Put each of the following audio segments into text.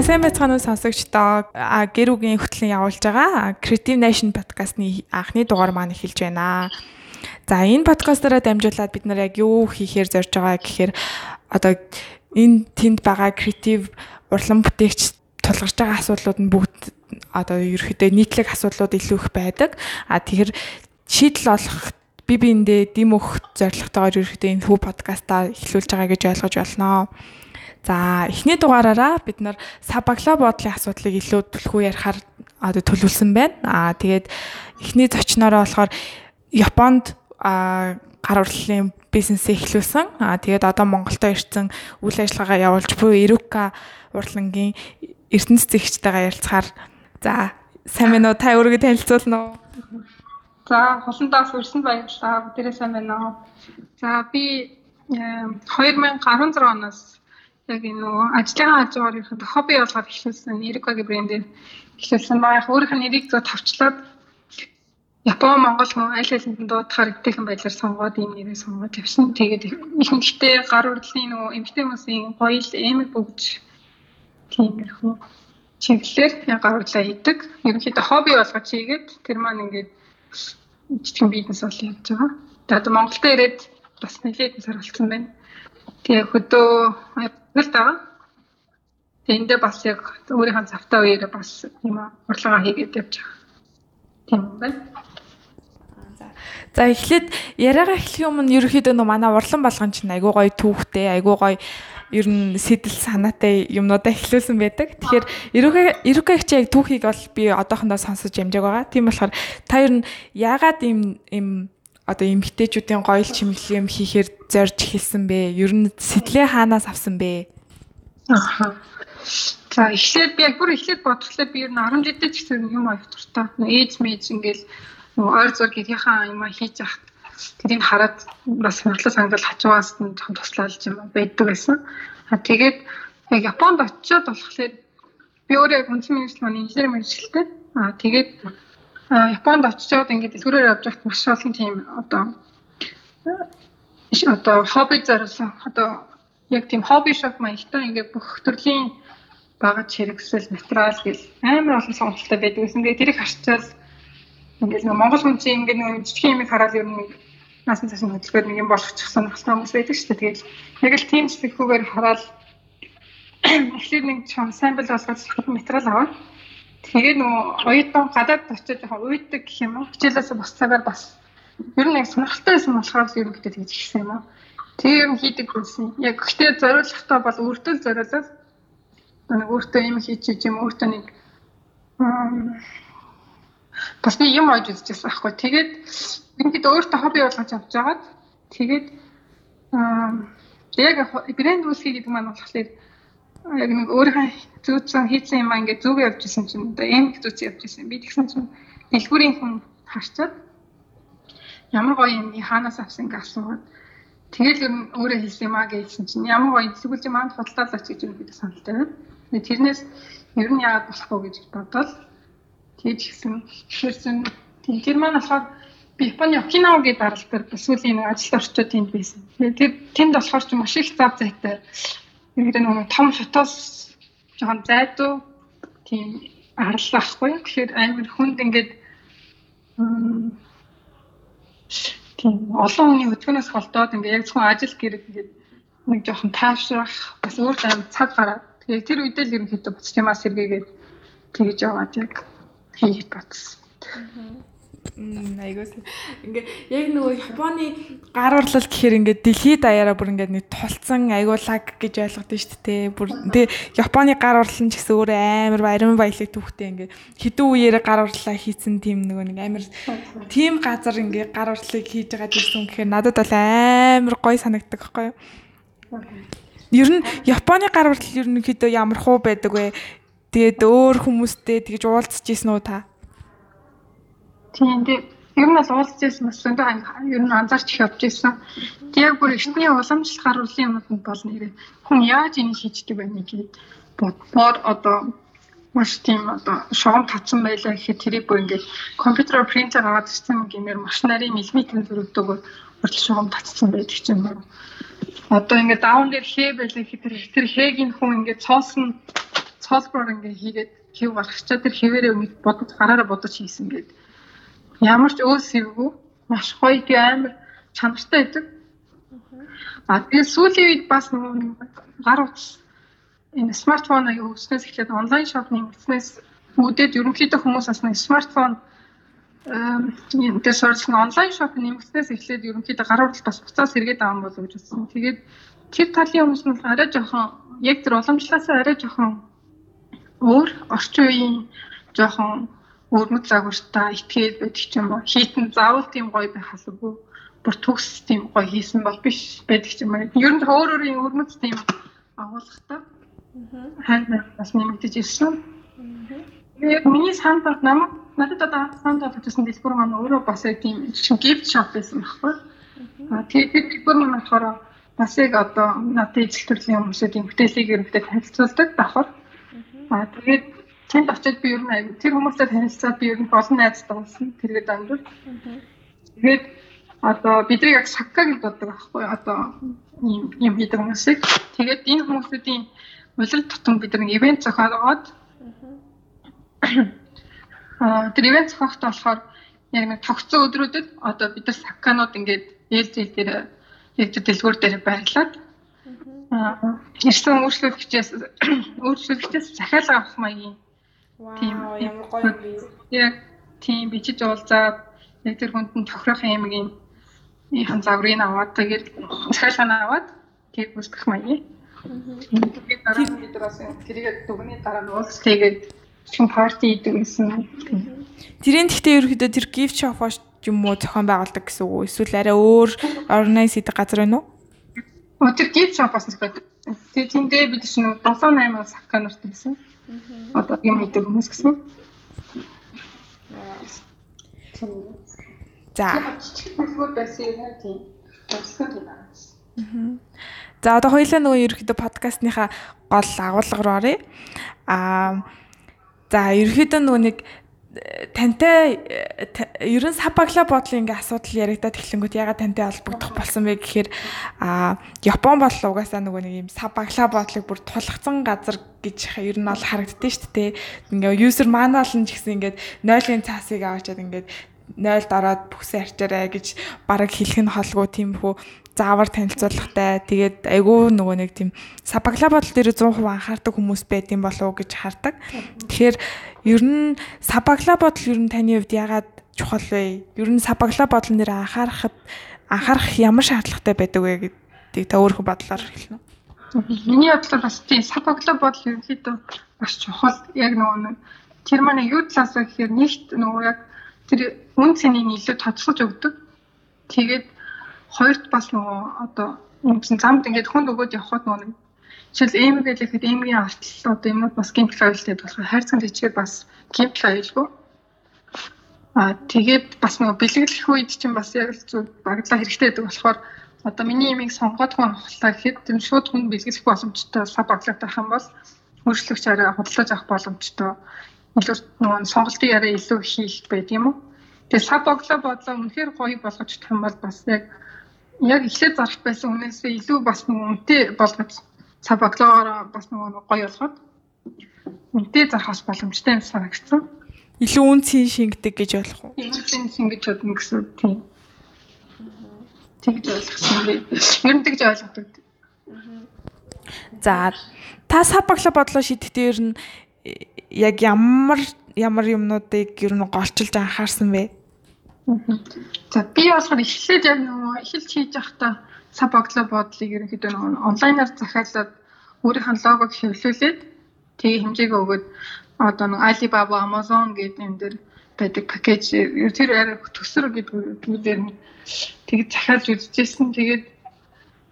За сайн байцгаана уу сонсогчдоо. Гэр үгийн хөтлөн явуулж байгаа Creative Nation podcast-ны анхны дугаар маань эхэлж байна. За энэ подкастаараа дамжуулаад бид нар яг юу хийхээр зорж байгаа гэхээр одоо энэ тэнд байгаа креатив урлан бүтээгч тулгарч байгаа асуудлууд нь бүгд одоо ерөөхдөө нийтлэг асуудлууд илүү их байдаг. А тэгэхээр шийдэл олох би биэндээ дэм өгөх зорилготойгоор ерөөхдөө энэ хүү подкастаа эхлүүлж байгаа гэж ойлгож байна. За эхний дугаараараа бид нар сабагло бодлын асуудлыг илүү түлхүү ярихаар төлөвлөсөн байна. Аа тэгээд эхний зочноороо болохоор Японд а гар урлалын бизнесээ эхлүүлсэн. Аа тэгээд одоо Монголдо ирсэн үйл ажиллагаагаа явуулж буй Ирука урлагийн эрдэнэс зэгчтэйгээ ярилцахаар за сайн байна уу? Та өөрийгөө танилцуулна уу? За холондоос ирсэн баярлалаа. Бүгдээрээ сайн байна уу? За би 2016 оноос яг нөгөө ажлын хажуугаар ихэд хобби болгоод эхлүүлсэн Erika-гийн брэндээр эхлүүлсэн баа. Яг өөрийнх нь нэрийг зөв тавчлаад Япон Монгол хүн аль алинд дуудахаар өвтэйхэн байдлаар сонгоод ийм нэрээ сонгоод явсан. Тэгээд ихэнхдээ гар урдлын нөгөө эмгтэй хүмүүсийн гоёл эмэг бүгж тиймэрхүү чиглэлээр гар урдлаа хийдэг. Ерөнхийдөө хобби болгож хийгээд тэр маань ингээд жижигхэн бизнес бол явж байгаа. Тэгээд Монголд ирээд бас нэлээд сар болсон байна. Тэгээ хөдөө Тэгэл байгаа. Тэндээ бас яг өөрийнхөө завтай үеэр бас юм урлагаа хийгээд явж байгаа. Тийм байна. За эхлээд яриагаа эхлэх юм нь ерөөхдөө нөө манай урлан болгон чинь айгуу гоё түүхтэй, айгуу гоё ер нь сэтэл санаатай юмнуудаа эхлүүлсэн байдаг. Тэгэхээр эрүүгэгч яг түүхийг бол би одоохондоо сонсож ямжааг байгаа. Тийм болохоор та ер нь яагаад ийм ийм одоо эмгтээчүүдийн гоёл чимэглэм хийхээр зорж эхэлсэн бэ? Ер нь сэтлээ хаанаас авсан бэ? Аа. За эхлээд би яг бүр эхлээд бодглоо би ер нь 10 жилдээ ч гэсэн юм аяг дуртай. Ээж мэж ингээл ойр зур гэрийнхаа юм хийж яхад тэрийг хараад бас хурлаа сангал хажуугаас нь том туслалж юм байдаг байсан. А тэгээд яг Японд очиод болохоор би өөрөө яг үндсэн мэрэгжил маань инженер мэрэгчлээ. А тэгээд Японд очиод ингээд дэлгүүрээр явж байхад маш олон тийм одоо одоо хобби зориулсан одоо яг тийм хобби шоп маягтай ингээд бүх төрлийн багаж хэрэгсэл материал гэл амар олон сонголттой байдаг гэсэн. Тэгээд тэрийг харчаал ингээд нэг Монгол хүн чинь ингээд нэг жижиг юм хараад ер нь наасан цаасан хөдөлгөөд нэг юм болгочих сонирхолтой хүмүүс байдаг шүү дээ. Тэгээд яг л тийм сэтгэхүүгээр хараад эхлээд нэг чам сампл болгоод материал аваад Тэгээд нөгөө оюутан гадаад очиж яг уйддаг гэх юм уу? Хичээлээс бос цагаар бас ер нь яг сонирхолтой байсан болохоор л ерөнхийдөө тэгж хэлсэн юм аа. Тэгээ ер нь хийдэг байсан. Яг гэхдээ зориулахтаа бол өөртөө зориулаад нэг өөртөө юм хийчих юм өөртөө нэг бас би юм ойж үзчихсэн байхгүй. Тэгээд ингээд өөртөө хобби болгож авч жагаад тэгээд яг брэнд үүсгэх гэдэг маань болохоор яг нэг өөрийнхөө зүүцэн хийсэн юм аа ингээд зүг явж исэн чинь одоо эм их зүүц явж исэн. Би тэгсэн чинь дэлгүүрийн хүн харчаад ямар гоё юм хаанаас авсан гэж асууад тэгэл ер нь өөрөө хэлсэн юм аа гэсэн чинь ямар гоё чи манд худалдаалаач гэж бид саналтай байна. Тэрнээс ер нь яагаад болохгүй гэж бодвол тэгж гисэн хэрсэн тэр маань болохоор би Японы Окинава гэдэг даралт дээр сүүлийн ажилд орчод тэнд байсан. Тэр тэнд болохоор ч маш их зав зайтай Ингээд нэг том шатоос жоохон зайдуу тийм арлаа ахгүй. Тэгэхээр амар хүнд ингээд тийм олон хүний өдгөнөөс холдоод ингээд яг зөвхөн ажил гэрэг ингээд нэг жоохон таашрах бас өөр амар цаг гараад тэгээд тэр үедээ л ерөнхийдөө буцч юмас сэргээгээд тэгэж яваад яг хийх бодсон. Айгуус ингээ яг нөгөө Японы гар урлал гэхээр ингээ дэлхийд даяараа бүр ингээ нэг тулцсан айгуулаг гэж ойлгоод нь шүү дээ. Бүр тэгээ Японы гар урлал нь ч гэсэн өөрөө амар ариун баялаг түүхтэй ингээ хэдэн үеэр гар урлалаа хийсэн тийм нөгөө нэг амар тийм газар ингээ гар урлалыг хийж байгаа гэсэн гэхээр надад бол амар гой санагддаг байхгүй юу? Ер нь Японы гар урлал ер нь хэд ямар хуу байдаг вэ? Тэгээд өөр хүмүүстэй тэгж уулзж ийсэн үү та? Тийм тийм. Ер нь бол уулзж ирсэн бас зөндөө ер нь анзаарч явж. Тэг яг бүр эртний уламжлалт харуулсан юмуд бол нэрээ хүн яаж энийг хийждэг вэ гэж бодмоор одоо маш тийм одоо шугам татсан байлаа гэхэд тэрийг бүр ингээд компьютер принтер аваад ирсэн гэмээр маш нарын миллиметрийн зөрөгдөөгөөр хүртэл шугам татсан байдаг ч юм уу. Одоо ингээд даун дээр хээ байлаа гэхэд тэр хэгийн хүн ингээд цоосон солбоор ингээ хийгээд хэв гаргачаа тэр хэвээрээ өмнө бодож гараараа бодож хийсэн гэдэг. Ямар ч өөс хэвгүй маш гоё тий амар чанартай байдаг. А тэгээд сүүлийн үед бас нөгөө гар утас энэ смартфон аяа өснөөс эхлээд онлайн шопинг өснөөс үүдээд ерөнхийдөө хүмүүс бас нэг смартфон эм тэр сорилсан онлайн шопинг нэмэгснээс эхлээд ерөнхийдөө гар утас бас буцаас сэргээд аван болов гэж бодсон. Тэгээд тэр талын хүмүүс нь арай жоохон яг тэр уламжлалаасаа арай жоохон өөр орчин үеийн жоохон өрмөд загвартай итгээд байдаг ч юм уу. Хийтэн заавал тийм гоё байх албагүй бүр төгс тийм гоё хийсэн бол биш байдаг ч юм аа. Ер нь өөр өөрийн өрмөц тийм агуулгатай. Аа. бас нэмэгдэж ирсэн. Яг миний санд бол намайг надад одоо санд бол гэсэн дэлбэр маань өөрөө бас яг тийм gift shop байсан байхгүй. Аа тэгээд дэлбэр маань болохоор бас яг одоо надад эзэл төрлийн хүмүүсийн бүтээлийг ерөнхийдөө танилцуулдаг давхар. Аа тэгээд тэнд очиод би ер нь аяг тэр хүмүүстэй танилцаад би ер нь олон найзтай болсон. Тэргээд андуул. Тэгээд одоо бидний яг сакка гэж боддог байхгүй одоо юм юм хийдэг хүмүүсийг тэгээд энэ хүмүүсүүдийн улирал тутам бид нэг ивент зохиогоод аа тэр ивент зохиохтой болохоор яг нэг тогтсон өдрүүдэд одоо бид нар сакканууд ингээд ээлжил дээр яг дэлгүүр дээр байрлаад аа ирсэн өөрчлөлтчээс өөрчлөлтчээс захиалга авах маягийн тийм ямар гоё юм бэ яг тийм бичиж уулзаад яг тэр хүнд нь тохирох аймгийн ийн загварыг аваад тэгээд цахилгаан аваад тэг бүсгэх маяг. Тэгээд дараа нь бид бас тэрийг дүгний дараа нь уулз тэгээд чин парти хийдэг гэсэн. Тэрийн гэхдээ ерөөхдөө тэр gift shop юм уу зохион байгуулдаг гэсэн үг эсвэл арай өөр organize хийдэг газар байна уу? Тэр gift shop бас зохиодог. Тэгээд тэндээ бид чинь 7 8 сахка нарт байсан. Одоо юм хийдэг хүмүүс гэсэн. За. За одоо хоёлаа нөгөө ерөөхдөө подкастныхаа гол агуулга руу оръё. Аа за ерөөхдөө нөгөө нэг тантай ерөн сапагла бодлын ингээ асуудал яригадаад эхлэнгүүт ягаад тантай холбогдох болсон бэ гэхээр а Япон бол угаасаа нөгөө нэг юм сапагла бодлыг бүр тулгцсан газар гэж ер нь бол харагддээ шүү дээ. Ингээ юусер манаал нь ч гэсэн ингээд нойлын цаасыг аваачаад ингээд 0-д ороод бүхсээ арчаарай гэж бараг хэлэх нь холгүй тиймэрхүү заавар танилцуулгатай. Тэгээд айгүй нөгөө нэг тийм сапагла бодол дээр 100% анхаардаг хүмүүс байд юм болов уу гэж хардаг. Тэгэхээр ер нь сапагла бодол ер нь таны хувьд ягаад чухал вэ? Ер нь сапагла бодол нэр анхаарахад анхаарах ямар шаардлагатай байдаг вэ гэдгийг та өөрийнхөө бодлоор хэлнэ үү? Миний бодлоор бас тийм сапагла бодол ерөнхийдөө бас чухал. Яг нөгөө тэр маань юу талаас вэ гэхээр нэгт нөгөө яг тэр үн цэнийг илүү тодорхойлж өгдөг. Тэгээд хоёрт бас нөгөө одоо үндсэн замд ингээд хүнд өгөөд явхад нөгөө жишээл эм гэлэхэд эмгийн артал одоо юмуд бас гимпл аюултай болохоор хайрцаг бичгээд бас гимпл аюулгүй. Аа тэгээд бас нөгөө бэлэглэх үед чинь бас яг л зүг баглаа хэрэгтэй гэдэг болохоор одоо миний имийг сонгоод хүн авахлаа гэхэд тэр шууд хүн бэлэглэх боломжтой сав баглаа байх юм бол хөршлөгч арай худалдаж авах боломжтой илүү нөгөө сонголтын яриа илүү хийх байд юм уу. Тэгээ сав боглоо бодлоо үнэхээр гоё болгож чадах юм бол бас яг яг эхлээд зарах байсан үнээсээ илүү бас нөгөө үнэтэй болгож сав боглоогоор бас нөгөө гоё болгоод үнэтэй зархаас боломжтой юм санагдсан. Илүү үнцийн шингэдэг гэж болох уу? Үнцийн шингэж чадна гэсэн тийм. Тэгж ойлгосон би. Ер нь тэгж ойлгодог. За та сав боглоо бодлоо шийдэхдээ ер нь яг ямар ямар юмнуудыг ер нь голчилж анхаарсан бэ? За би болохоор эхлээд яг нөгөө эхэлж хийж байхдаа сав боглоо бодлыг ерөнхийдөө онлайнаар захиалаад өөрийнхөө логог хэвлүүлээд тэгээ хэмжээг өгөөд одоо нэг Alibaba, Amazon гэдэг юм дээр байдаг пакэж тэр арай төсөр гэдэг үгээр тэгж захиалж үзчихсэн. Тэгээд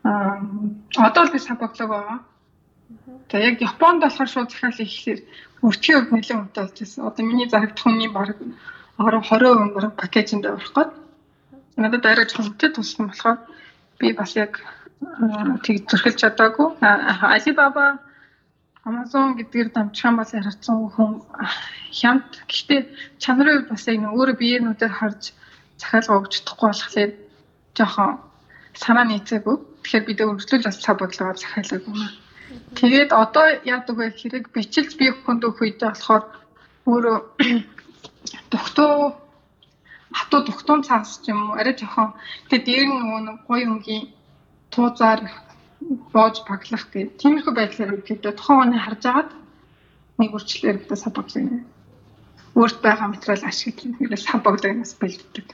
аа одоо л би сав боглог байгаа. За яг Японд болохоор шууд захиалал ихлээр өртгийн хувьд нэлээд үнэтэй болж байсан. Одоо миний зарагдах хүний баг 10 20% бараг пакэжинд орох гээд надад арай жоохон үнэтэй туссан болохоор би бас яг тэг зөрхилж чадаагүй. Alibaba Amazon гэдгээр дамжхан бас харагдсан хүн хямд. Гэхдээ чанарын хувьд бас яг өөрөө биеэнүүдээр харж захиалга өгч чадахгүй болохоор жоохон санаа нийцээгүй. Тэгэхээр бид өргөжлөл бас цаг бодлогоо захиалаагүй юм. Тэгээд одоо яадаг вэ хэрэг бичилж би хүнд өгөх үед болохоор өөрөө дугтуу хатуу дугтуун цаас ч юм уу арай жоохон тэгээд дээр нь нөгөө нэг гоё өнгийн туузаар боож баглах гэх тиймэрхүү байдлаар үгээр тухайн оны харж агаад нэг үрчлэлээр гэдэг сабагдаг юм. Өөрт байгаа материал ашиглах хэрэгс сабагдагнаас бэлддэг.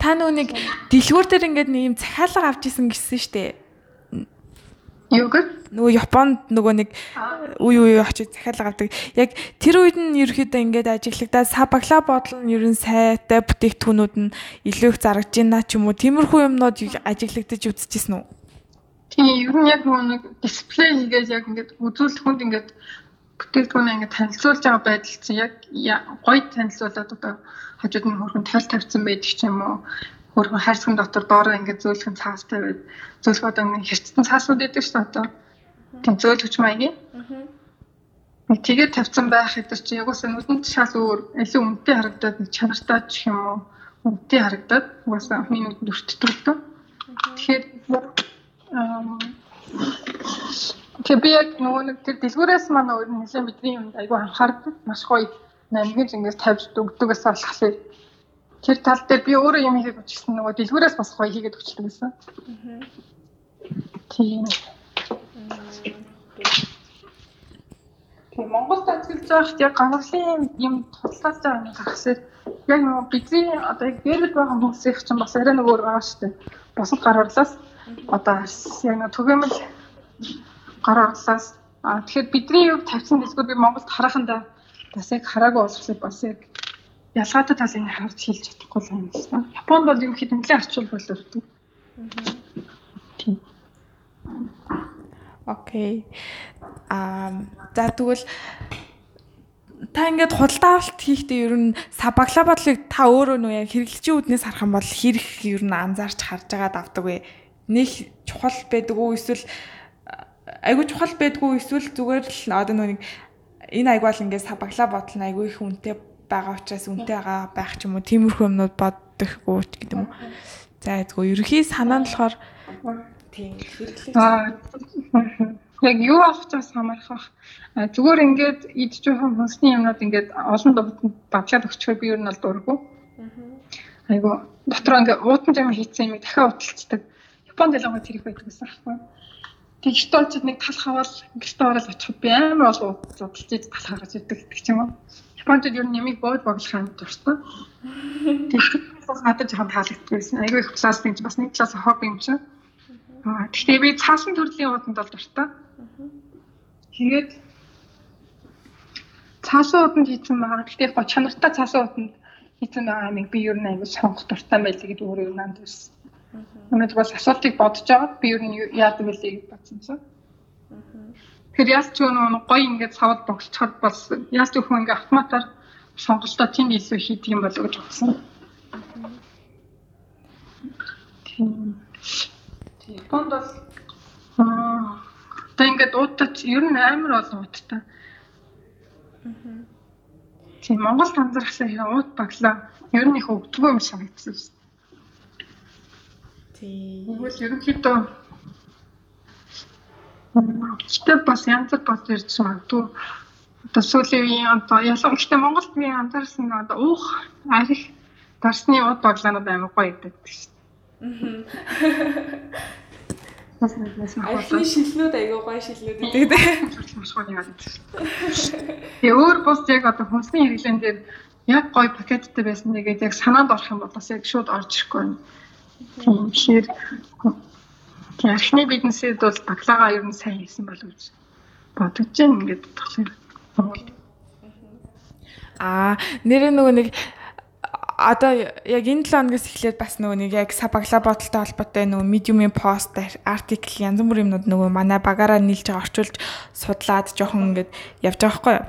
Та нүг дэлгүүр дээр ингээд нэг юм захиалга авч исэн гэсэн штэ. Юу гэх? Нөгөө Японд нөгөө нэг үе үе очиж захиалга авдаг. Яг тэр үед нь ерөөхдөө ингээд ажиглагдаад сабагла бодол нь ерөн сайтай бүтээгдэхүүнүүд нь илүү их зарагдж байна ч юм уу. Тиймэрхүү юмнууд ажиглагдаж үзчихсэн үү? Тийм, ер нь яг нөгөө нэг дисплей хийгээд яг ингээд үзүүлэлт хүнд ингээд бүтээгдэхүүнээ ингээд танилцуулж байгаа байдал чинь яг гоё танилцуулаад одоо хажууд нь хөрхөн тойл тавьсан байдаг ч юм уу хөрхөн хайрцагын дотор доороо ингээд зөөлхөн цаас тавиад зөөлх одоо нэг хэрцэн цаасууд байдаг шүү дээ одоо тийм зөөлгч маягийн нэг тэгээд тавьсан байх хэвээр чи яг үсэн нүдэнд шал өөр илүү үнэтэй харагдаад чанартай ч юм уу үнэтэй харагдаад угаасаа миний нүдэнд өртдөг. Тэгэхээр Тэгээ би яг нөгөө нэг тэр дэлгүүрээс маань өөр нэлээд бидний юмд айгүй анхаардаг. Маш гоё намгиж ингэж тавьж өгдөгөөс болохгүй. Тэр тал дээр би өөрөө юм хийгээд өчсөн нөгөө дэлгүүрээс бас гоё хийгээд өчтдөг гэсэн. Тийм. Тийм Монгол татгалж байхад яг ганцлын юм туслаж байгаа юм гарахсаар яг нөгөө бидний одоо яг дээд байгаа хүмүүсийн чинь бас арай нөгөө байгаа шүү дээ. Бусад гар орлоос одоо яг нөгөө түгээмэл гар орлоос а тэгэхээр бидний юу тавьсан дэлгүүр би Монголд харахандаа бас яг хараагүй болохыг бас яг ялгаатай талыг харж хэлж чадахгүй юм байна. Японд бол юм хэд нэлээд арчул боловч. Тийм. Окей. Аа за тэгвэл та ингээд худалдаа авалт хийхдээ ер нь сабагла бодлыг та өөрөө нөө яг хэрэглэгчийн үднээс харах юм бол хэрэг ер нь анзаарч харж агаад авдаг вэ? Нэг чухал байдаг уу эсвэл айгүй чухал байдгүй эсвэл зүгээр л одоо нэг энэ айгуул ингээд сабагла бодол нь айгүй их үнэтэй байгаа учраас үнэтэй байгаа байх ч юм уу тиймэрхүү юмнууд боддоггүй ч гэдэг юм уу. За эзгүй ерөхий санаа нь болохоор тийм хэрэглээ. Яг юу авах ч бас хамаарах. Зүгээр ингээд идж жоохон хүнсний юмнууд ингээд олон бадлаад өгчихөө би ер нь бол дурггүй. Айгу дотроо ингээд уутан юм хийцэн юм дахиад уталцдаг. Японд байгаа тэр их байдаг гэсэн аахгүй. Тэгж тоолцод нэг тал хаваал гэртээ ороод очиход би амар бол зодтолж тал харж идэг гэх юм уу. Японд ер нь ямиг бод боглох юм дуртай. Тэгэхээр надад жоохон таалагдчихсэн. Айгүй их пластик бас нэг талаас хобби юм чинь. Аа гэхдээ би цаасан төрлийн ууданд бол дуртай. Тэгээд цаасан ууданд хийсэн байгаа. Гэхдээ яг чанартай цаасан ууданд хийсэн байгаа амиг би ер нь айгүй сонгох дуртай байлиг гэдэг өөрөө нанд байсан. Өнөөдөр бас асуултыг бодож байгаа. Би ер нь яадаг вэ гэж бодсон чинь. Тэгэхээр яалч нөгөө гоё ингээд савд богцоход бас яалч өхөн ингээд автоматар сонголтоо тийм илүү хийдэг юм болов гэж бодсон. Тийм. Японд бол аа одоо ингээд уудтач ер нь амар олон уудтай. Тийм Монголд анзаархсан хэрэг ууд баглаа ер нь их өгдөггүй юм шүү дээ. Тийм. Тэгвэл ерөнхийдөө Гэтэ бас янз бүр бод ирж магадгүй одоо сүүлийн үеийн одоо ялангуяа Монголд би анзаарсан одоо уух арих дарсны уд баглаанууд амар гоё идэв шүү дээ. Мах. Архины шилнүүд аягүй гоё шилнүүд идэв дээ. Тэгээ өөр бус яг одоо хүнсний хэрэглэн дээр яг гоё пакеттэй байсан нэгээд яг санаанд орох юм бол бас яг шууд орж ирэхгүй Тэгэхээр архины бизнесэд бол баглаагаа ер нь сайн хийсэн болов гэж бодож байна. Ингээд болохоор Аа нэр нөгөө нэг одоо яг энэ 7 хоногоос эхлээд бас нөгөө нэг яг сабагла бодолтой холбоотой нөгөө медиумын пост артикл янз бүрийн юмнууд нөгөө манай багаараа нийлж орчуулж судлаад жоохон ингээд явж байгаа байхгүй юу?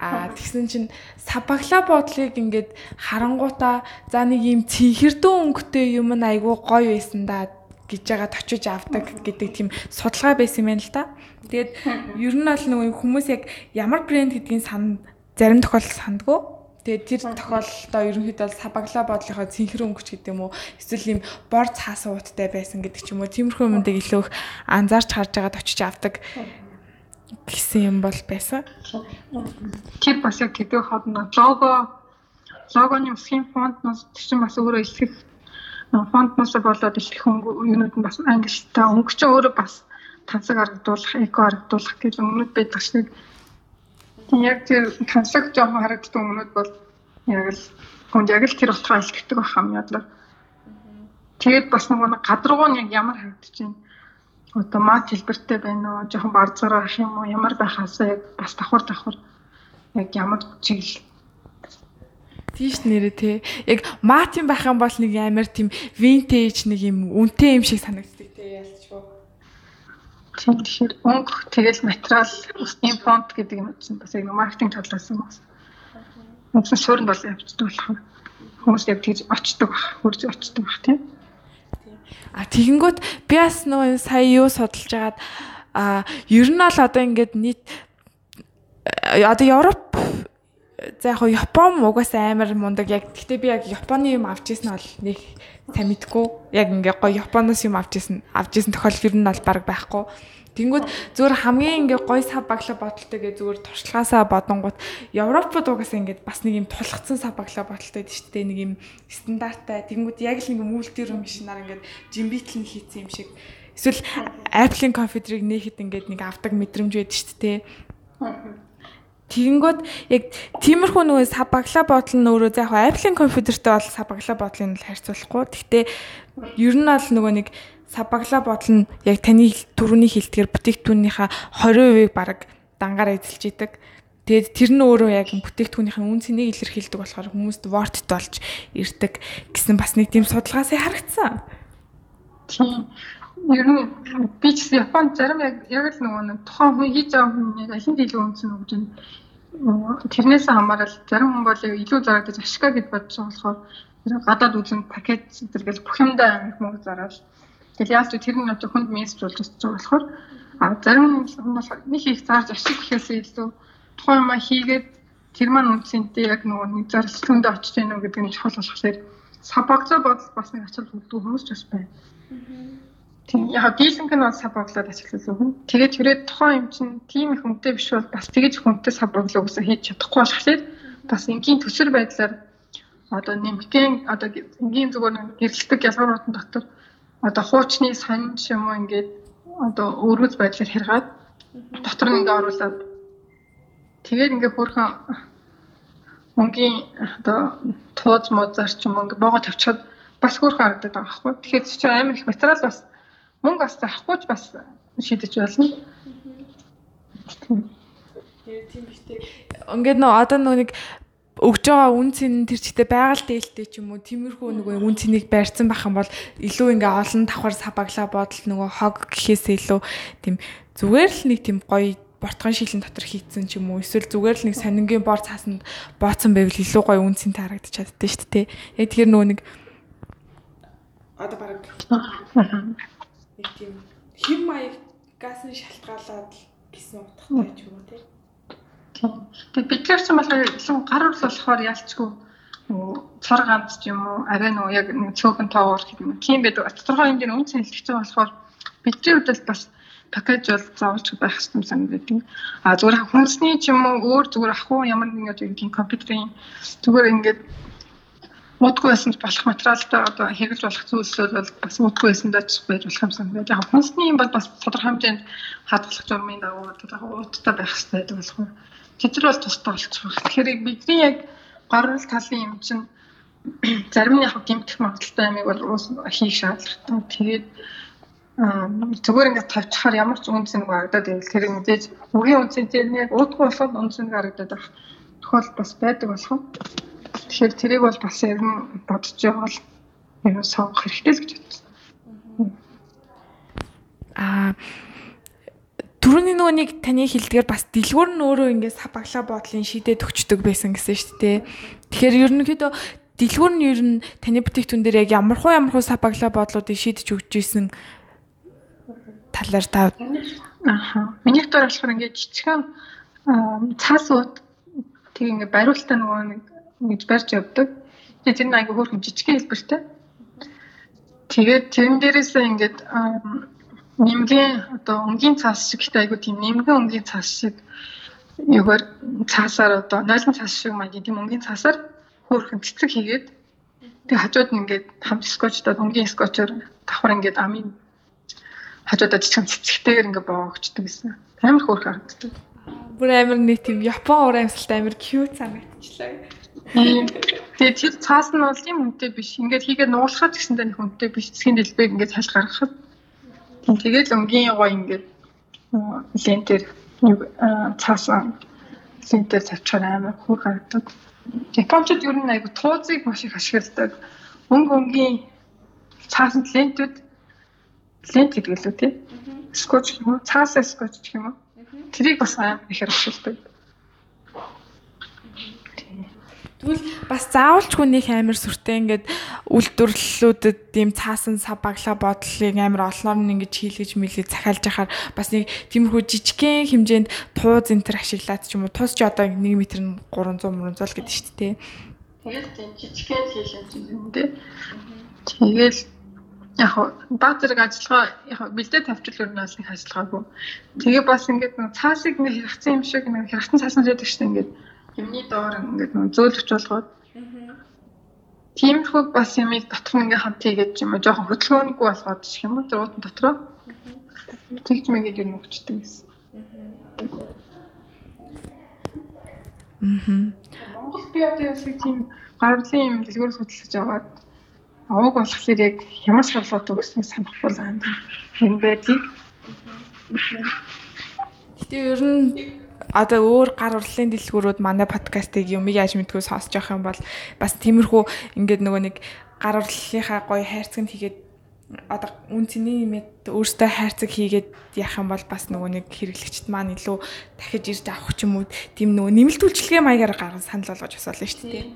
А тэгсэн чинь сабагла бодлыг ингээд харангуудаа за нэг юм цэнхэрдэн өнгөтэй юм нь айгүй гоё байсан да гэж яагаад очиж авдаг гэдэг тийм судалгаа байсан юм байна л да. Тэгээд ер нь бол нөгөө хүмүүс яг ямар брэнд гэдгийг сан зарим тохиолдолд сандгүй. Тэгээд тэр тохиолдолдоо ерөнхийдөө сабаглаа бодлохоо цэнхэр өнгөч гэдэг юм уу эсвэл ийм бор цаасан ууттай байсан гэдэг ч юм уу тиймэрхүү юмдыг илүү их анзаарч харж байгаад очиж авдаг гэсэн юм бол байсан. Тэр бас яг гэдэг хадна лого логоны схем фонтноос чинь бас өөрөө ихэх фонтноос болоод ихэх юмнууд нь бас ангилтай өнгөч өөрөө бас тансаг харагдуулах, эко харагдуулах гэх юмнууд байдаг шнийг яг тэр тансаг жоохон харагддаг өмнөд бол яг л хүнд яг л тэр утгаа илтгэдэг байх юм ядлаа. Тэгээд бас нөгөө гадруу нь ямар байна. Одоо мат хэлбэртэй байна уу, жоохон барзгараа ах юм уу, ямар байхаасаа яг бас давхар давхар яг ямар чиглэл Тийш нэрээ те. Яг мат юм байх юм бол нэг амар тийм винтэж нэг юм үнэтэй юм шиг санагддаг те ялчгүй. Тэгэхээр өнгө тэгэл материал устын фонт гэдэг юм чинь бас яг маркетинг талаас нь бас. Үгүй суурь бол явцдаг болох. Хүмүүс яг тэгж очдог хурж очдог баг тийм. А тэгэнгүүт би бас нөө сая юу судалж агаад а ер нь бол одоо ингээд нийт одоо Европ за яг Япон угаасаа амар мундаг. Яг гэхдээ би яг Японы юм авч ирсэн бол нэг сайн мэдгүй яг ингээ гоё Японоос юм авч ирсэн авч ирсэн тохиолдол нь бол баг байхгүй. Тэнгүүд зүгээр хамгийн ингээ гой сав баглаа бодолтойгээ зүгээр туршлагаасаа бодонгууд Европод угаасаа ингээд бас нэг юм тулгцсан сав баглаа бодолтой дээ шүү дээ. Нэг юм стандарттай. Тэнгүүд яг л нэг мүүлтэр машинаар ингээд жимбитлэн хийцэн юм шиг. Эсвэл Apple-ийн компьютерыг нээхэд ингээд нэг авдаг мэдрэмж байдаг шүү дээ. Тэгэнгүүт яг тиймэрхүү нөгөө сабаглаа бодол нь өөрөө яг Apple-ийн компьютертэй бол сабаглаа бодлыг нь харьцуулахгүй. Гэхдээ ер нь бол нөгөө нэг сабаглаа бодол нь яг таны түрүүний хэлдгээр бүтээгдэхүүнийхээ 20%-ийг бараг дангаар эзэлж идэг. Тэгээд тэр нь өөрөө яг бүтээгдэхүүнийхээ үн цэнийг илэрхийлдэг болохоор хүмүүст ворт болж ирдэг гэсэн бас нэг тийм судалгаасаа харагдсан. Ер нь би ч Японд зарим яг яг л нөгөө нэг тухайн хүн хийж байгаа хүн яг алин илүү үнсэн өгч байна тэрнээс хамаарал зарим хүн бол илүү зарагдаж ашигла гэж бодож байгаа болохоор гадаад үзэн пакет зэрэгэл бүх юмдаа амих мөнгө зараад тэгэл яаж тэр нь одоо хүнд мессеж болж өсөж байгаа болохоор а зарим хүн бол нэг их зарж ашиг гэхээсээ илүү тухайн юм хийгээд тэр маань үнцэнтэй яг нөгөө нэг зарлалтөндөө очиж гэнэ гэдэг нь чухал болохоор сабагцаа бодол бас нэг ачаал өгдөг хүмүүс ч бас байна. Тийм яг дийлэнх нь бол сав боглоод ажилласан хүн. Тэгээд түрээд тухайн юм чинь тийм их хүнтэй биш бол бас тэгэж хүнтэй сав боглоо гэсэн хийж чадахгүй болохоор бас энгийн төсвөр байдлаар одоо нэмгэн одоо энгийн зүгээр гэрэлтэг ялгууруудын дотор одоо хуучны сонж юм уу ингээд одоо өргөз байдлаар хэргаад дотор нь ингээ оруулаад тэгээд ингээ хөрхөн өнгийн одоо тууз музар ч юм уу ингээ богоо тавьчихад бас хөрхөн харагдаад байгаа байхгүй. Тэгэхээр чи амар их материал бас мөнгө бас авахгүйч бас шийдэж болно. Тийм биш тий. Ингээд нөө одоо нөө нэг өгж байгаа үн цэн тэр чигтээ байгаль дээлтэй ч юм уу тиймэрхүү нөгөө үн цэнийг барьсан байх юм бол илүү ингээ олон давхар сабаглаа бодол нөгөө хог гэхээсээ илүү тийм зүгээр л нэг тийм гоё бортгон шилэн дотор хийцэн ч юм уу эсвэл зүгээр л нэг сонингийн бор цаасанд бооцсон байвал илүү гоё үн цэнтэй харагдаж чаддсан шүү дээ. Яг тэр нөгөө нэг одоо баг нэг тийм хэм маягаас нь шалтгаалаад гэсэн утгатай ч юм уу тий. Тэгээ бид нар ч юм бол илүү гар ус болохоор ялчгүй цор ганц ч юм уу арай нөгөө яг нэг цөөхөн тоогоор гэх юм. Тийм байдаг. Тодорхой хэмжээний үн цэн хэлтгэж байгаа болохоор бидний хувьд бас пакэж бол заавалч байх хэрэгтэй санагддаг. А зүгээр хүнсний ч юм уу өөр зүгээр ах уу ямар нэгэн юм компьютерийн зүгээр ингээд муудгүй байсан болох материалтай одоо хэрэгж болох зүйлсүүд бол бас муудгүй байсан даач байж болох юм санагдав. Яг хүнсний юм бол бас тодорхой хэмжээнд хадгалах журмын дагуу одоо ууттай байх хэрэгтэй байдаг болох юм. Тэд нар бол тустай болчих واخ. Тэгэхээр бидний яг гарал талын юм чинь зарим нь яг гэмтэх магадaltaй амиг бол уус хийх шаардлагатай. Тэгээд зүгээр ингээд тавьчихаар ямар ч үнцэн гарагдаад байвал тэр мэдээж үгийн үнцэнтэй нэг уудгүй болоход үнцэн гарагдаад байх тохиол бас байдаг болох юм. Тэгэхээр тэрийг бол бас ер нь бодож байгаа бол ер нь сонгох хэрэгтэй л гэж бодсон. Аа Түрүүний нөгөө нэг таны хэлдгээр бас дэлгүүр нь өөрөө ингээд сабаглаа бодлын шийдээд өгчдөг байсан гэсэн шүү дээ. Тэгэхээр ерөнхийдөө дэлгүүр нь ер нь таны бүтээгтүүн дээр яг ямархуу ямархуу сабаглаа бодлуудыг шийдэж өгч исэн талаар та Аха. Миний дээр болохоор ингээд жижигхан цаас ууд тэг ингээд бариултаа нөгөө нэг ингэж барьж явдаг. Тэгээ тэр нь айгүй хөөрхөн жижигхэн хэлбэртэй. Тэгээд тэрэн дээрээсээ ингээд нэмгийн одоо өнгийн цаас шиг ихтэй айгүй тийм нэмгэн өнгийн цаас шиг юугаар цаасаар одоо нойлон цаас шиг маягийн тийм өнгийн цаасаар хөөрхөн цэцэг хийгээд тэг хажууд нь ингээд хамт скотчдод өнгийн скотчоор давхар ингээд амын хажуудаа жижигэн цэцэгтэйгээр ингээд боогчдөг гэсэн. Амар хөөрхөн харагддаг. Бүр амар нэг тийм Япон уур амьсгалтай амар cute санагдчихлаа. Тэгээд тэр цаас нь бол тийм үнэтэй биш. Ингээд хийгээд нуулахад гэсэндээ нэг үнэтэй биш. Цэсгийн дэлбэг ингээд салж гаргахад. Тэгээд өнгийн гой ингээд лентер цаасан лентер тавьчихаар амар хөөр харагддаг. Япончууд ер нь айгу туузыг маш их ашигладаг. Өнгө өнгийн цаасан лентүүд лент гэдэг лүү тий. Скотч юм уу? Цаасаа скотч гэх юм уу? Тэрийг бас амар их ашигладаг. Тэгвэл бас заавалчгүй нэг амар сүртэй ингээд үйлдвэрлэлүүдэд ийм цаасан сав баглаа бодлыг амар олноор нь ингэж хийлгэж мэлгэж захиалж яхаар бас нэг тиймэрхүү жижигхэн хэмжээнд тууз энэ төр ашиглаад ч юм уу туус ч одоо 1 м нь 300 300 л гэдэг шүү дээ. Тэгэл тийм жижигхэн хийх юм дээ. Тэгэл яг баг зэрэг ажиллагаа яг бэлдээ тавьчихл өрнөөс нэг ажиллагаагүй. Тэгээ бас ингээд нэг цаасыг нэг хэрэгцсэн юм шиг нэг хэрэгцсэн цаасан байдаг шүү дээ ингээд. Юмны доор ингээд нөө зөөлөвч болгоод. Тиймэрхүү бас юмыг дотор нь ингээд хамт хийгээд юм уу? Жоохон хөдөлгөөнгүй болгоод гэх юм уу? Тэр уутан дотроо? Тэгж мэгээд юм өгчдөг гэсэн. Мм. Монгол би одоо яг тийм гарлын юм дэлгүүрээс хөдөлж аваад аваг болохоор яг ямар шалгууд өгснээ санахгүй юм байдгийг. Гэтэ ер нь одоо өөр гар урлалын дэлгүүрүүд манай подкастыг юмыг яаж мэдгүй сонсож явах юм бол бас тиймэрхүү ингээд нөгөө нэг гар урлалынхаа гоё хайрцаг хийгээд одоо үн цэний нэмэт өөртөө хайрцаг хийгээд яах юм бол бас нөгөө нэг хэрэглэгчд маань илүү дахиж ирж авах ч юм уу тийм нөгөө нэмэлт үйлчлэгээ маягаар гарган санал болгож асуулаа шүү дээ.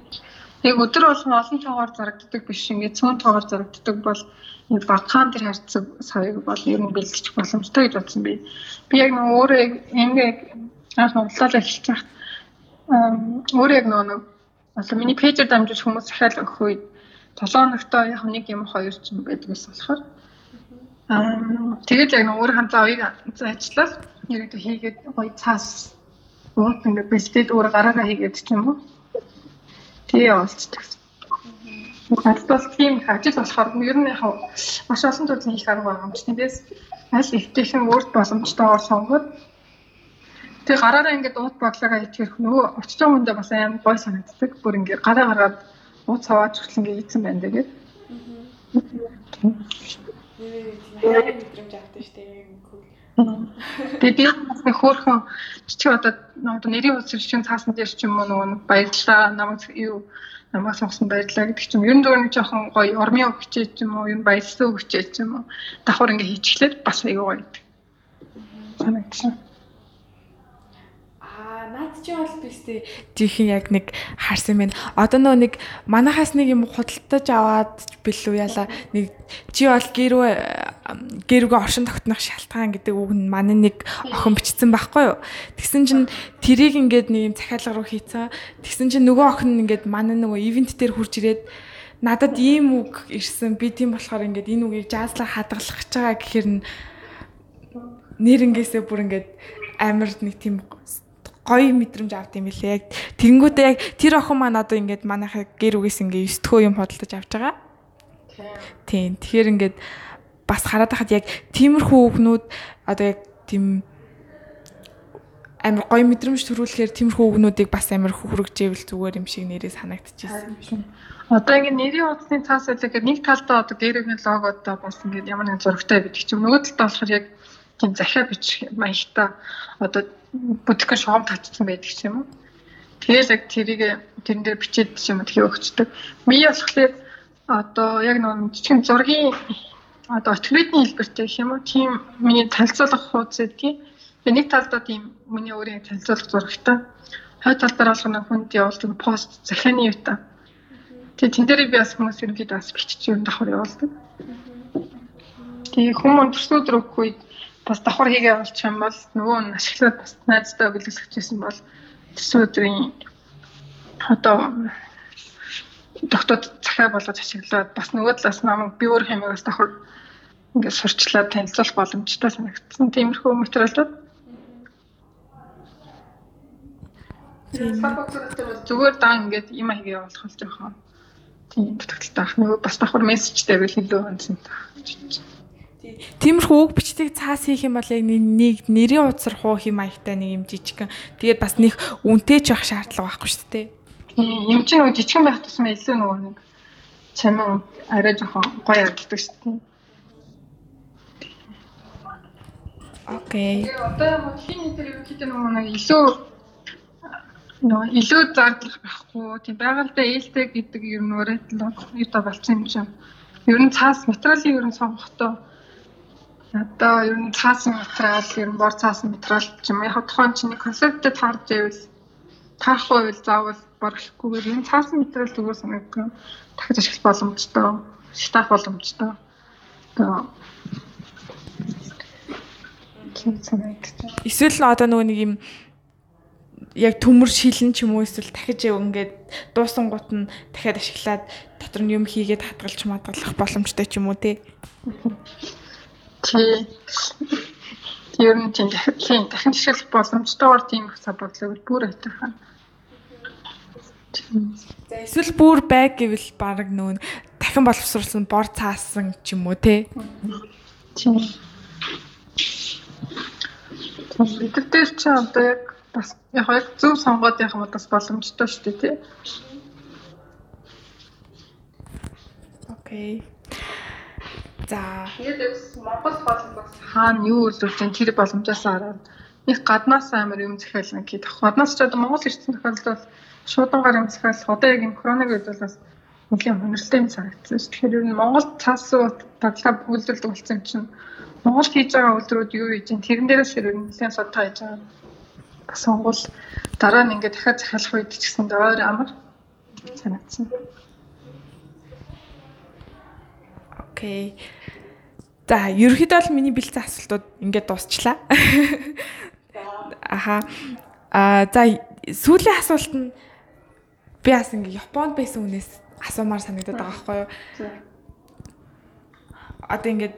Яг өдөр болгон олон цогоор зарагддаг биш ингээд цөөн цогоор зарагддаг бол энэ багахан тэр харьцаг савыг бол ер нь бэлтгэж боломжтой гэж бодсон би. Би яг нөгөө өөрөө ингээд анх унтлалаа эхэлж байхад өөрөө яг нөгөө одоо миний пэйжээр дамжуулж хүмүүс захиал өгөх үед 7 хоногтоо яг нэг юм хоёр ч юм байдаг ус болохоор. Аа тэгээд яг нөгөө хамтаа оёг ажиллаад яг хийгээд гоё цаас. Уут ингээд бэлдээд өөр гараараа хийгээд ч юм уу тэгээ явуулчихдаг. Надад бол тийм их ажил болохоор ер нь яг маш олон төрлийн их арга байгаа юм чинь. Тэгээс аль ихтэйхэн өөрт боломжтойгоор сонгоод Тэгээ гараараа ингээд уут бодлогоо итгэх нөгөө очиж байгаа хүндээ бас аим гой санагддаг. Бүр ингээд гараа гараад уут цаваач хүртэл ингээд ийдсэн байна тэгээд. Тэгээд би бас хөөхөн чи одоо нөгөө нэрийн үсэрчийн цаасан дээр ч юм уу нөгөө баярлаа намайг юу намайг сонгосон баярлаа гэдэг чинь ер нь зөвхөн жоохон гоё ормын өгчээ ч юм уу ер нь баярлсан өгчээ ч юм уу давхар ингээд хийчихлээд бас аягүй гоё. Санагдсан наад чи бол бистэ жихэн яг нэг харсан байна. Одоо нөө нэг манахаас нэг юм худалдаж аваад билүү яла нэг чи бол гэрүү гэрүүгээ оршин тогтнох шалтгаан гэдэг үг нь манай нэг охин бичсэн байхгүй юу. Тэгсэн чинь тэрийг ингээд нэг юм захиалга руу хийцэн. Тэгсэн чинь нөгөө охин ингээд манай нөгөө ивент дээр хурж ирээд надад ийм үг ирсэн. Би тийм болохоор ингээд энэ үгийг жазлаа хадгалах гэж байгаа гэхээр нэрнгээсээ бүр ингээд амар нэг тийм гоё мэдрэмж авд юм билээ. Яг тэгэнгүүтээ яг тэр охин маань одоо ингээд манайхаа гэр үгээс ингээд 9 дөхөө юм хөдөлж авч байгаа. Тийм. Тэгэхээр ингээд бас хараад хахад яг тиймэрхүү үгнүүд одоо яг тийм амар гоё мэдрэмж төрүүлэхээр тиймэрхүү үгнүүдийг бас амар хөргөжээвэл зүгээр юм шиг нэрээ санагдчихсэн. Одоо ингээд нэрийн утасны цаас үлээхээр нэг талдаа одоо гэрээгийн логодоо бас ингээд ямар нэгэн зурагтай байдаг чинь нөгөө талдаа болохоор яг тийм захиа бичих маягтай одоо бүтгэн шугам татсан байдаг ч юм уу. Тэгэл яг тэрийг тэрэн дээр бичээд юм тхий өгчдөг. Би болохоор одоо яг нэг жижигэн зургийн одоо очлогын хэлбэртэй гэх юм уу. Тийм миний танилцуулах хуудас гэдгийг. Тэгээ нэг талдаа тийм миний өөрийн танилцуулах зурагтай. Хойд талдаа болгоно хүнд явуулдаг пост захианы юутай. Тэгээ тэн дээр би бас хүмүүс ерөнхийдөө бас бичиж юм давхар явуулдаг. Тэгээ хүмүүс төсөөд өгөхгүй бас давхар хийгээ явуулчих юм бол нөгөө нь ашиглаад бас найздаа бэлгэлчихсэн бол төсөө өдрийн одоо доктод захиа болгож ашиглаад бас нөгөө талаас намайг би өөр хэмээгээс давхар ингээд сурчлаад танилцуулах боломжтой санагдсан. Тиймэрхүү материалууд. Зүгээр дан ингээд юм аяг явуулах л жоохон тийм дутагдaltaй ах. Нөгөө бас давхар мессежтэй байл илүү онцсон таа. Тиймэрхүү үг бичдэг цаас хийх юм бол яг нэг нэрийн утсар хуу хим маягтай нэг юм жижигхэн. Тэгээд бас нэг үнэтэй ч байх шаардлага байхгүй шүү дээ. Юм чинь нөгөө жижигхэн байх тусмаа илүү нөгөө нэг чамаа арай жоохон гоё ярддаг шүү дээ. Окей. Одоо хин интервью хийдэг нөгөө нэг илүү нөгөө илүү зардлах байхгүй тийм байгальтай ээлтэй гэдэг юм нөрөтл юу болсон юм чинь. Ер нь цаас материалын ер нь сонгохдоо одоо ер нь цаасан материал ер нь бор цаасан материал ч юм яг тухайн чинь концептэд харж байвал таахгүй байвал заавал борлохгүйгээр энэ цаасан материал зүгээр санагдсан дахиж ашиглах боломжтой шатах боломжтой. Одоо Эсвэл одоо нөгөө нэг юм яг төмөр шилэн ч юм уу эсвэл дахиж ингээд дуусан гут нь дахиад ашиглаад дотор нь юм хийгээд хадгалж мадгалах боломжтой ч юм уу те. Тий. Ер нь тийм дахин дахин жишээлх боломжтойгоор тийм их бодлоо бүр айтайхан. За эсвэл бүр байг гэвэл баг нүүн дахин боловсруулсан бор цаасан ч юм уу те. Тийм. Бидэртэй ч одоо яг бас яг зөв сонгоод явах нь бас боломжтой шүү дээ тий. Окей. За. Тэгээд Монгол бол бас хаана юу үлдүүлж чинь тэр боломжоос хараад нэг гаднаас амар юм захиална гэх. Гаднаас ч одоо Монгол ирсэн тохиолдолд шуудангаар юм захиалах одоо яг энэ коронавиг үед бас нэлийн хөнөрлөлтэй юм санагдсан шүү. Тэгэхээр ер нь Монгол цаас таглаа үйлдвэрлэдэг болсон юм чинь Монгол хийж байгаа үйлдвэрүүд юу хийж чинь тэрэн дээрээс ер нь нэлийн судалгаа хийж байгаа. Бас Монгол дараа нь ингээд дахиад захиалах үед ч гэсэн өөр амар санагдсан. Окей. За, ерөөхдөө бол миний бэлдсэн асуултууд ингээд дуусчлаа. Аха. Аа, за сүүлийн асуулт нь би бас ингээ Японд байсан хүнээс асуумаар санагдаад байгаа байхгүй юу? Одоо ингээд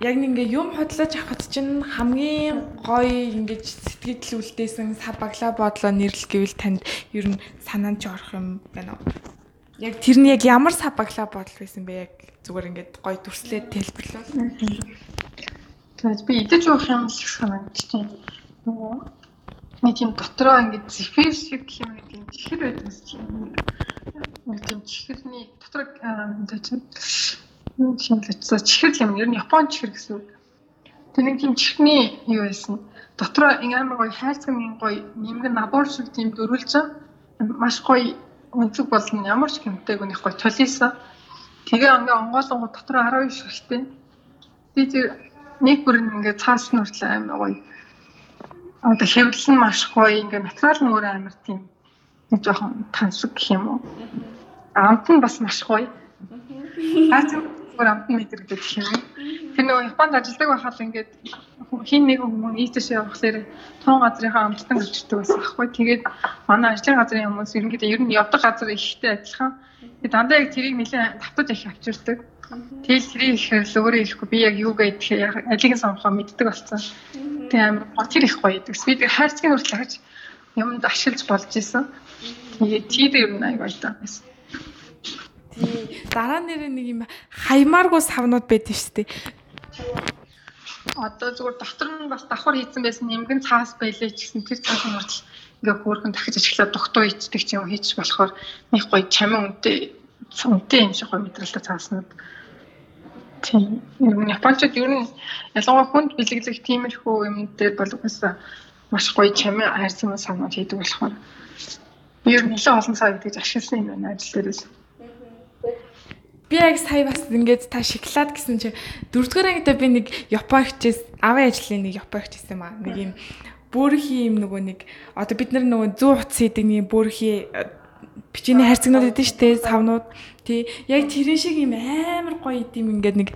яг нэг ингээ юм хотлож авахд чинь хамгийн гоё ингэж сэтгэл үлдээсэн сав баглаа бодлоо нэрлэх гэвэл танд ер нь санаанд ч орох юм байна уу? Яг тэр нь яг ямар сабаглаа бодол байсан бэ? Яг зүгээр ингээд гоё дүрслээд тэлбэрлэв. Тэгээд би идэж уух юм шиг санагдчихэв. Нөгөө нэг тийм дотроо ингээд зэфир шиг юм нэг тийм чихэр байдаг юм. Нэг тийм чихэрний дотроо энэ чинь юу шимлэцсэн чихэр юм. Ер нь Япон чихэр гэсэн үг. Тэр нэг тийм чихний юу байсан. Дотроо ин амар гоё хайрцагын гоё нэмгэн набор шиг тийм дөрвөлж маш гоё өнцөг болно ямар ч хэмтэйг нэг гой толисон. Тэгээ ингээ онгоолонгоо дотор 12 шигтэй. Би тэр нэг бүр ингээ цаас нь хүртэл амар гоё. Одоо хэвлэл нь маш гоё ингээ материал нь өөр амар тийм нэг жоохон тансаг гэх юм уу. Амт нь бас маш гоё. Хаач бүр амт нь мэдэрдэг гэх юм. Тэр нөгөө Японд ажилладаг байхад ингээд хин нэг хүмүүс ийтэш явахлаар туун газрынхаа амттан өчтдөг байсан аахгүй. Тэгээд манай ажлын газрын хүмүүс ерөнхийдөө ер нь явдаг газар ихтэй адилхан. Тэгээд дандаа яг тэрийг нэлээд давтаж их авчирдаг. Тэгэл тэрийг ихээр өөрөө хэлэхгүй би яг юу гэдэг алиг нь сонгохоо мэддэг болсон. Тэгээд амар тэр их гоё гэдэг. Би хайрцгийн хүртэл хаж юмд ашиглаж болж исэн. Тэгээд ер нь аяг байсан. Тий. Дараа нэрээ нэг юм хаймааргүй савнууд байдаг шүү дээ. Одоо зүгээр доктор нь бас давхар хийцэн байсан нэмгэн цаас байлээ ч гэсэн тэр цаас нь хүртэл ингээ хөөрхөн дахиж ажиглаад дугтуу хийцдэг ч юм хийж болохоор нэг гоё чамин үнтэй үнтэй юм шиг гоё мэдрэлтэй цааснууд. Тийм. Юм Япончууд ер нь ялангуяа хүнд бэлэглэх тиймэрхүү юм дээр бол угаасаа маш гоё чамин хайрсан санаа хийдэг болохоор ер нь нэлээд олон сая гэж ашигласан юм байна ажил дээрээс. Би яг сая бас ингээд та шоколад гэсэн чи дөрөвдүгээр ангидаа би нэг Япон хичээс авын ажлын нэг Япон хичээс юм аа. Нэг юм бүрхий юм нөгөө нэг одоо бид нар нөгөө 100 утас хийдэг нэг бүрхий э, бичээний хайрцагнууд өгдөн штэ савнууд. Тий. Яг тэрэн шиг юм амар гоё идэм ингээд нэг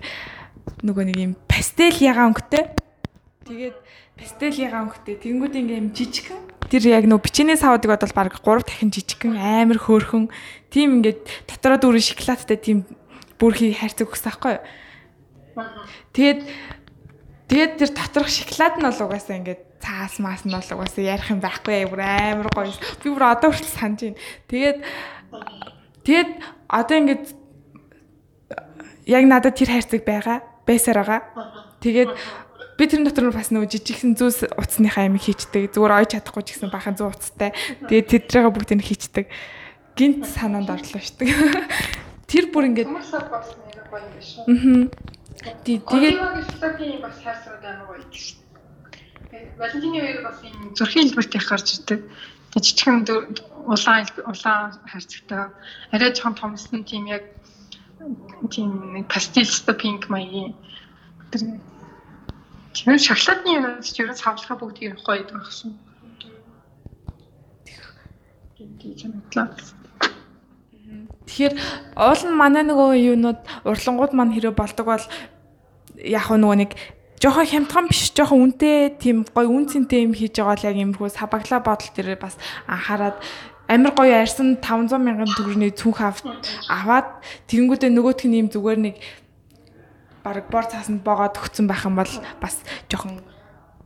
нөгөө нэг юм пастел ягаан өнгөтэй. Тэгээд пастелигаа өнгөтэй тэнгууд ингээм жижигхэн тэр яг нөө бичээний савуудыг бодвол баг 3 дахин жижигхэн амар хөөрхөн тийм ингээд дотроо дүүрэн шоколадтай тийм бүрхий хайрцаг өгсөн байхгүй юу. Тэгээд тэгээд тэр доторх шоколад нь бол угаасаа ингээд цаас маас нь бол угаасаа ярих юм байхгүй бүр амар гоё. Би бүр одоо хүртэл санаж байна. Тэгээд тэгээд одоо ингээд яг надад тэр хайрцаг байгаа байсаар байгаа. Тэгээд би тэрэн дотор нь бас нөгөө жижигхэн зүүс утасныхаа амиг хийчдэг. Зүгээр ойж чадахгүй ч гэсэн бахан зүү утастай. Тэгээд тэдрээгээ бүгдийг хийчдэг. Гинт санаанд орлоо штеп. Тэр бүр ингээд бас нэр гоё юм биш үү? Аа. Тэгээд шоколадын бас хайрцаг амар гоё юм шүү. Валентины үеэр бас энэ зургийн хэлбэрт их гарч ирдэг. Жижигхэн улаан улаан хайрцагтай. Арай жоохон томсон тийм яг тийм нэг пастелстай пинк маягийн тэр Тэр шоколадны юмнууд ч ерөөс хавлахаа бүгд юм гоё байсан. Тэгэхээр уул нь манай нөгөө юунууд урлангууд маань хэрэв болдог бол яг нөгөө нэг жоохон хямдхан биш жоохон үнэтэй тийм гоё үн цэнтэй юм хийж байгаа л яг иймэрхүү сабагла бодол дээр бас анхаарад амар гоё арьсан 500 мянган төгрөний цүнх аваад тэгэнгүүтээ нөгөөх нь юм зүгээр нэг баг бор цаасанд боогоод өгцөн байх юм бол бас жоохон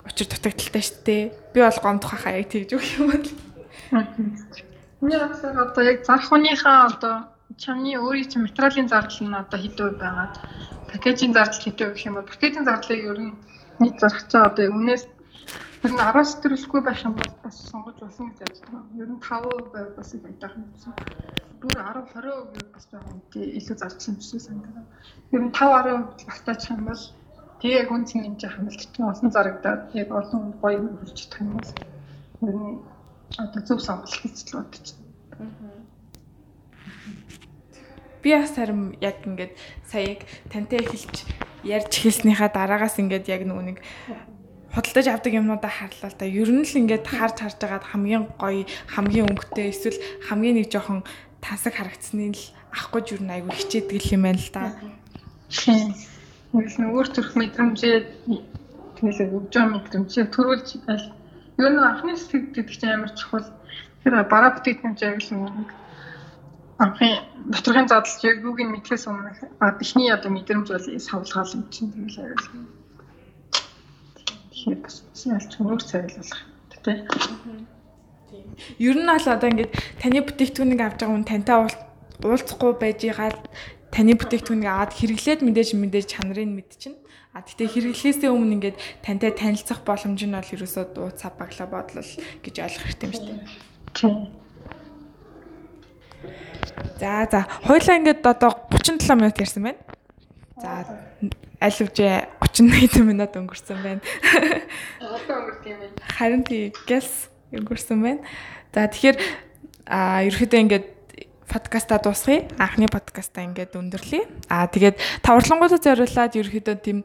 учир дутагдaltaй шүү дээ. Би бол гомдох хаа яг тэгж өгөх юм бол. Миний асар одоо яг зарах хүнийхээ одоо чамны өөрийн чинь материалын зардал нь одоо хэдөө байгаад пакэжийн зардал хэдөө гэх юм бол пакэжийн зардлыг ер нь нийт зарах чаа одоо үнээс ер нь 10-аас төрөлгүй байх юм бол бас сонгож болсон гэж байна. Ер нь 5% байв бас байдаг юм байна. Бүр 10 20% бас байгаа юм тий илүү зарчих юм шиг санагдана. Ер нь 5 10 багтаачих юм бол тэгээ яг үн цэн энэ хамлагдчих олон зарагдаад яг олон гоё хурж чадах юм бол ер нь одоо зөв сонголт гэж л бодож байна. Би бас харин яг ингээд сая яг тантай эхэлж ярьж эхэлснийхаа дараагаас ингээд яг нөгөө нэг худалдаж авдаг юмнуудаа харлаа л та. Ер нь л ингээд харж харж байгаад хамгийн гоё, хамгийн өнгөтэй эсвэл хамгийн нэг жоохон тансаг харагдсны л ахгүй юу айгүй хичээдэг юм байна л да. Нэг нь өөр төрх мэдрэмжээ тэгэл өгж байгаа мэдрэмжээ төрүүлж аль ер нь анхны сэтгэл гэдэг чинь амар чухал. Тэр бараа бүтээгдэхүүн ажиглал нэг анхны доторхын задлж яг юуг нь мэдлээс өмнө эхний одоо мэдрэмж бол савлгаал юм чинь тэгэл аюул. Тэгэхээр бас ялч өөр цайлуулах тий. Ер нь бол одоо ингээд таны бүтээгдэхүүнийг авч байгаа хүн тантай уулзахгүй байж байгаа таны бүтээгдэхүүнийг аваад хэрэглээд мэдээж мэдээж чанарыг мэдчихнэ. А тэгтээ хэрэглээсээ өмнө ингээд тантай танилцах боломж нь бол ерөөсөө дуу цав баглаа бодлол гэж ойлгох хэрэгтэй юм шүү дээ. Тийм. За за хоёлаа ингээд одоо 37 минут ярьсан байна. За аль үжээ 38 минут өнгөрсөн байна. Одоо өнгөрсөн юм байна. Харин тий гэлс өнгөрсөн байна. За тэгэхээр а ерөөхдөө ингээд подкаста дуусгая. Анхны подкаста ингээд өндөрлөе. Аа тэгээд таварлангуудад зориулаад ерөөхдөө тийм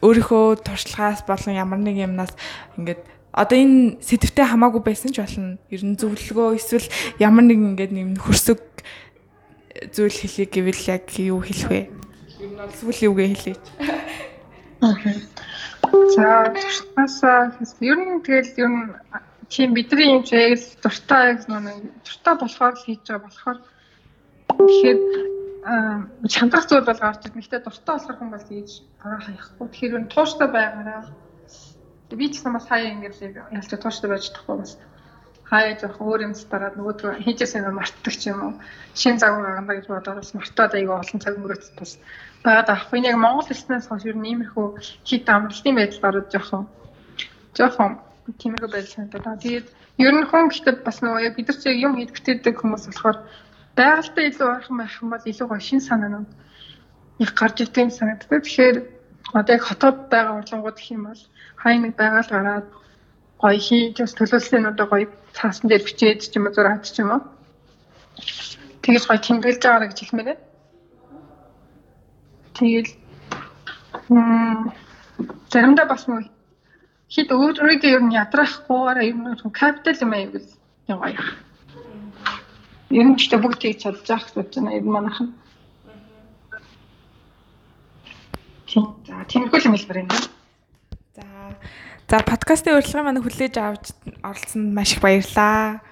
өөрийнхөө туршлагаас болон ямар нэг юмнаас ингээд одоо энэ сэдвтэ хамаагүй байсан ч болно. Ер нь зөвлөгөө эсвэл ямар нэг ингээд нэм хөрсөг зүйл хэлхийг гэвэл яг юу хэлэх вэ? Ер нь бол сүл юугээ хэлээч. За туршлагаасаа ер нь тэгэл ер нь тийм бидний юм шиг л дуртай нэг дуртай болохоор л хийж байгаа болохоор тэгэхээр чандрах зүйл бол гарч ирнэ. Гэхдээ дуртай болохоор хүн бол хийж арга хаяхгүй. Тэгэхээр тууштай байгаараа би ч гэсэн бас хаяа ингээд ялч тууштай байж чадахгүй бас хаяа жоох өөр юм дараад нөгөөдгөө хийжсэн юм мартдаг ч юм уу. Шин загвар гаргана гэж бодоод бас мартаад айгаа олон цаг өнгөрөөд бас байгаад авах. Энэ яг Монгол хэлснээс хойш ер нь иймэрхүү хит амралтын байдал гараад жоохон жоохон тиймэрхүү байдал санагдаа. Тэгээд ер нь хүн гэхдээ бас нөгөө яг бид нар чинь юм хийдэгтэй хүмүүс болохоор байгальтай илүү ойрхон байх юм бол илүү гоё шин санаанууд их гарч ирдэг юм санагддаг. Тэгэхээр одоо яг хотод байгаа урлангууд гэх юм бол хай нэг байгаль гараад гоё хийж бас төлөвлөсөн одоо гоё цаасан дээр бичээд ч юм уу зураад ч юм уу. Тэгэж гоё тэмдэглэж байгаараа гэж хэлмээр байна. Тэгэл заримдаа бас нэг хит өөрийгөө ер нь ядраахгүйгээр ер нь капитал юм аяг л юм гоё. Ер нь ч гэдэг бүгд хийж чадж байгаа гэж байна. Ер нь манайхан. За, юм хэлбэр юм. За. За подкастын урилгын маань хүлээж авч оролцсонд маш их баярлалаа.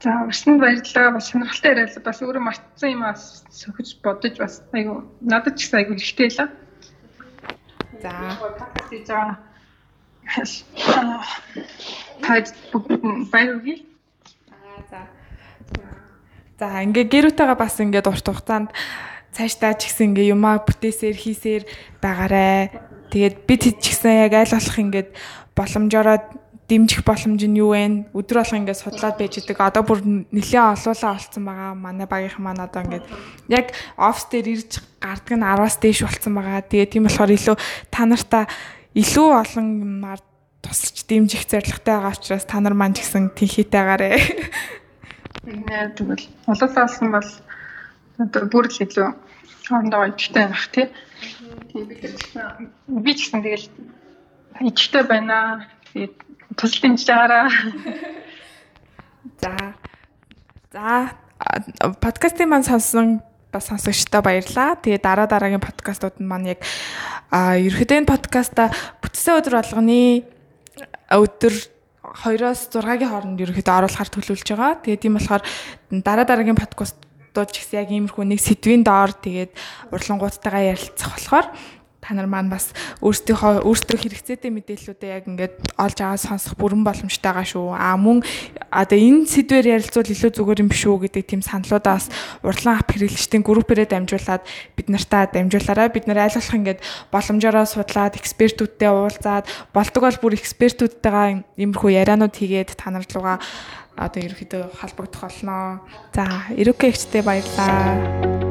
За өрсөнд баярлалаа. Бас сонирхолтой яриа бас өөрөө мартсан юм бас сөхөж бодож бас айгу надад ч айгу ихтэй л. За подкаст хийж байгаа. Таад баярлалаа. За. За ингээ гэрүүтэйгээ бас ингээд урт хугацаанд цаашдаа ч гэсэн ингээ юмаа бүтээсээр хийсээр байгаарэ. Тэгээд бид ч гэсэн яг аль болох ингээд боломжоор дэмжих боломж нь юу вэ? Өдөр болго ингээд судлаад байж идэг. Одоо бүр нэлээд олуулаа олцсон байгаа. Манай багийнхан маань одоо ингээд яг офс дээр ирж гардаг нь 10-аас дээш болцсон байгаа. Тэгээд тийм болохоор илүү та нартаа илүү олон юмар тусалж дэмжих зорилготой байгаа учраас та нар маань ч гэсэн тэнхээтэйгаарэ. Нэ тэгвэл олуулаа олсон бол одоо бүр л илүү хоорондоо ичтэй байх тий. Тийм би би ч гэсэн тэгэл ичтэй байна. Тэгээд тусал дэмжиж байгаараа. За. За подкастын маань сонсон бас сонсогчдоо баярлаа. Тэгээ дараа дараагийн подкастууд нь маань яг а ерөөхдөө энэ подкаста бүтсэн өдөр болгоны өдөр 2-оос 6-гийн хооронд ерөөхдөө оруулахар төлөвлөж байгаа. Тэгээд тийм болохоор дараа дараагийн подкастууд ч гэсэн яг иймэрхүү нэг сэдвийн доор тэгээд урлагуудтайгаа ярилцах болохоор та нар маань бас өөрсдийнхөө өөрсдөө хэрэгцээтэй мэдээллүүдээ яг ингээд олж аваад сонсох бүрэн боломжтой байгаа шүү. А мөн одоо энэ сэдвээр ярилцвал илүү зүгээр юм биш үү гэдэг тийм саналуудаа бас урдлан ап хэрэглэгчдийн группээрээ дамжуулаад бид нартаа дамжуулаарай. Бид нар аль болох ингээд боломжоор судлаад экспертүүдтэй уулзаад болдог бол бүр экспертүүдтэйгээ иймэрхүү ярианууд хийгээд та нар руугаа одоо ерөөхдөө холбогдох болно. За, эрүүкэгчтэй баярлалаа.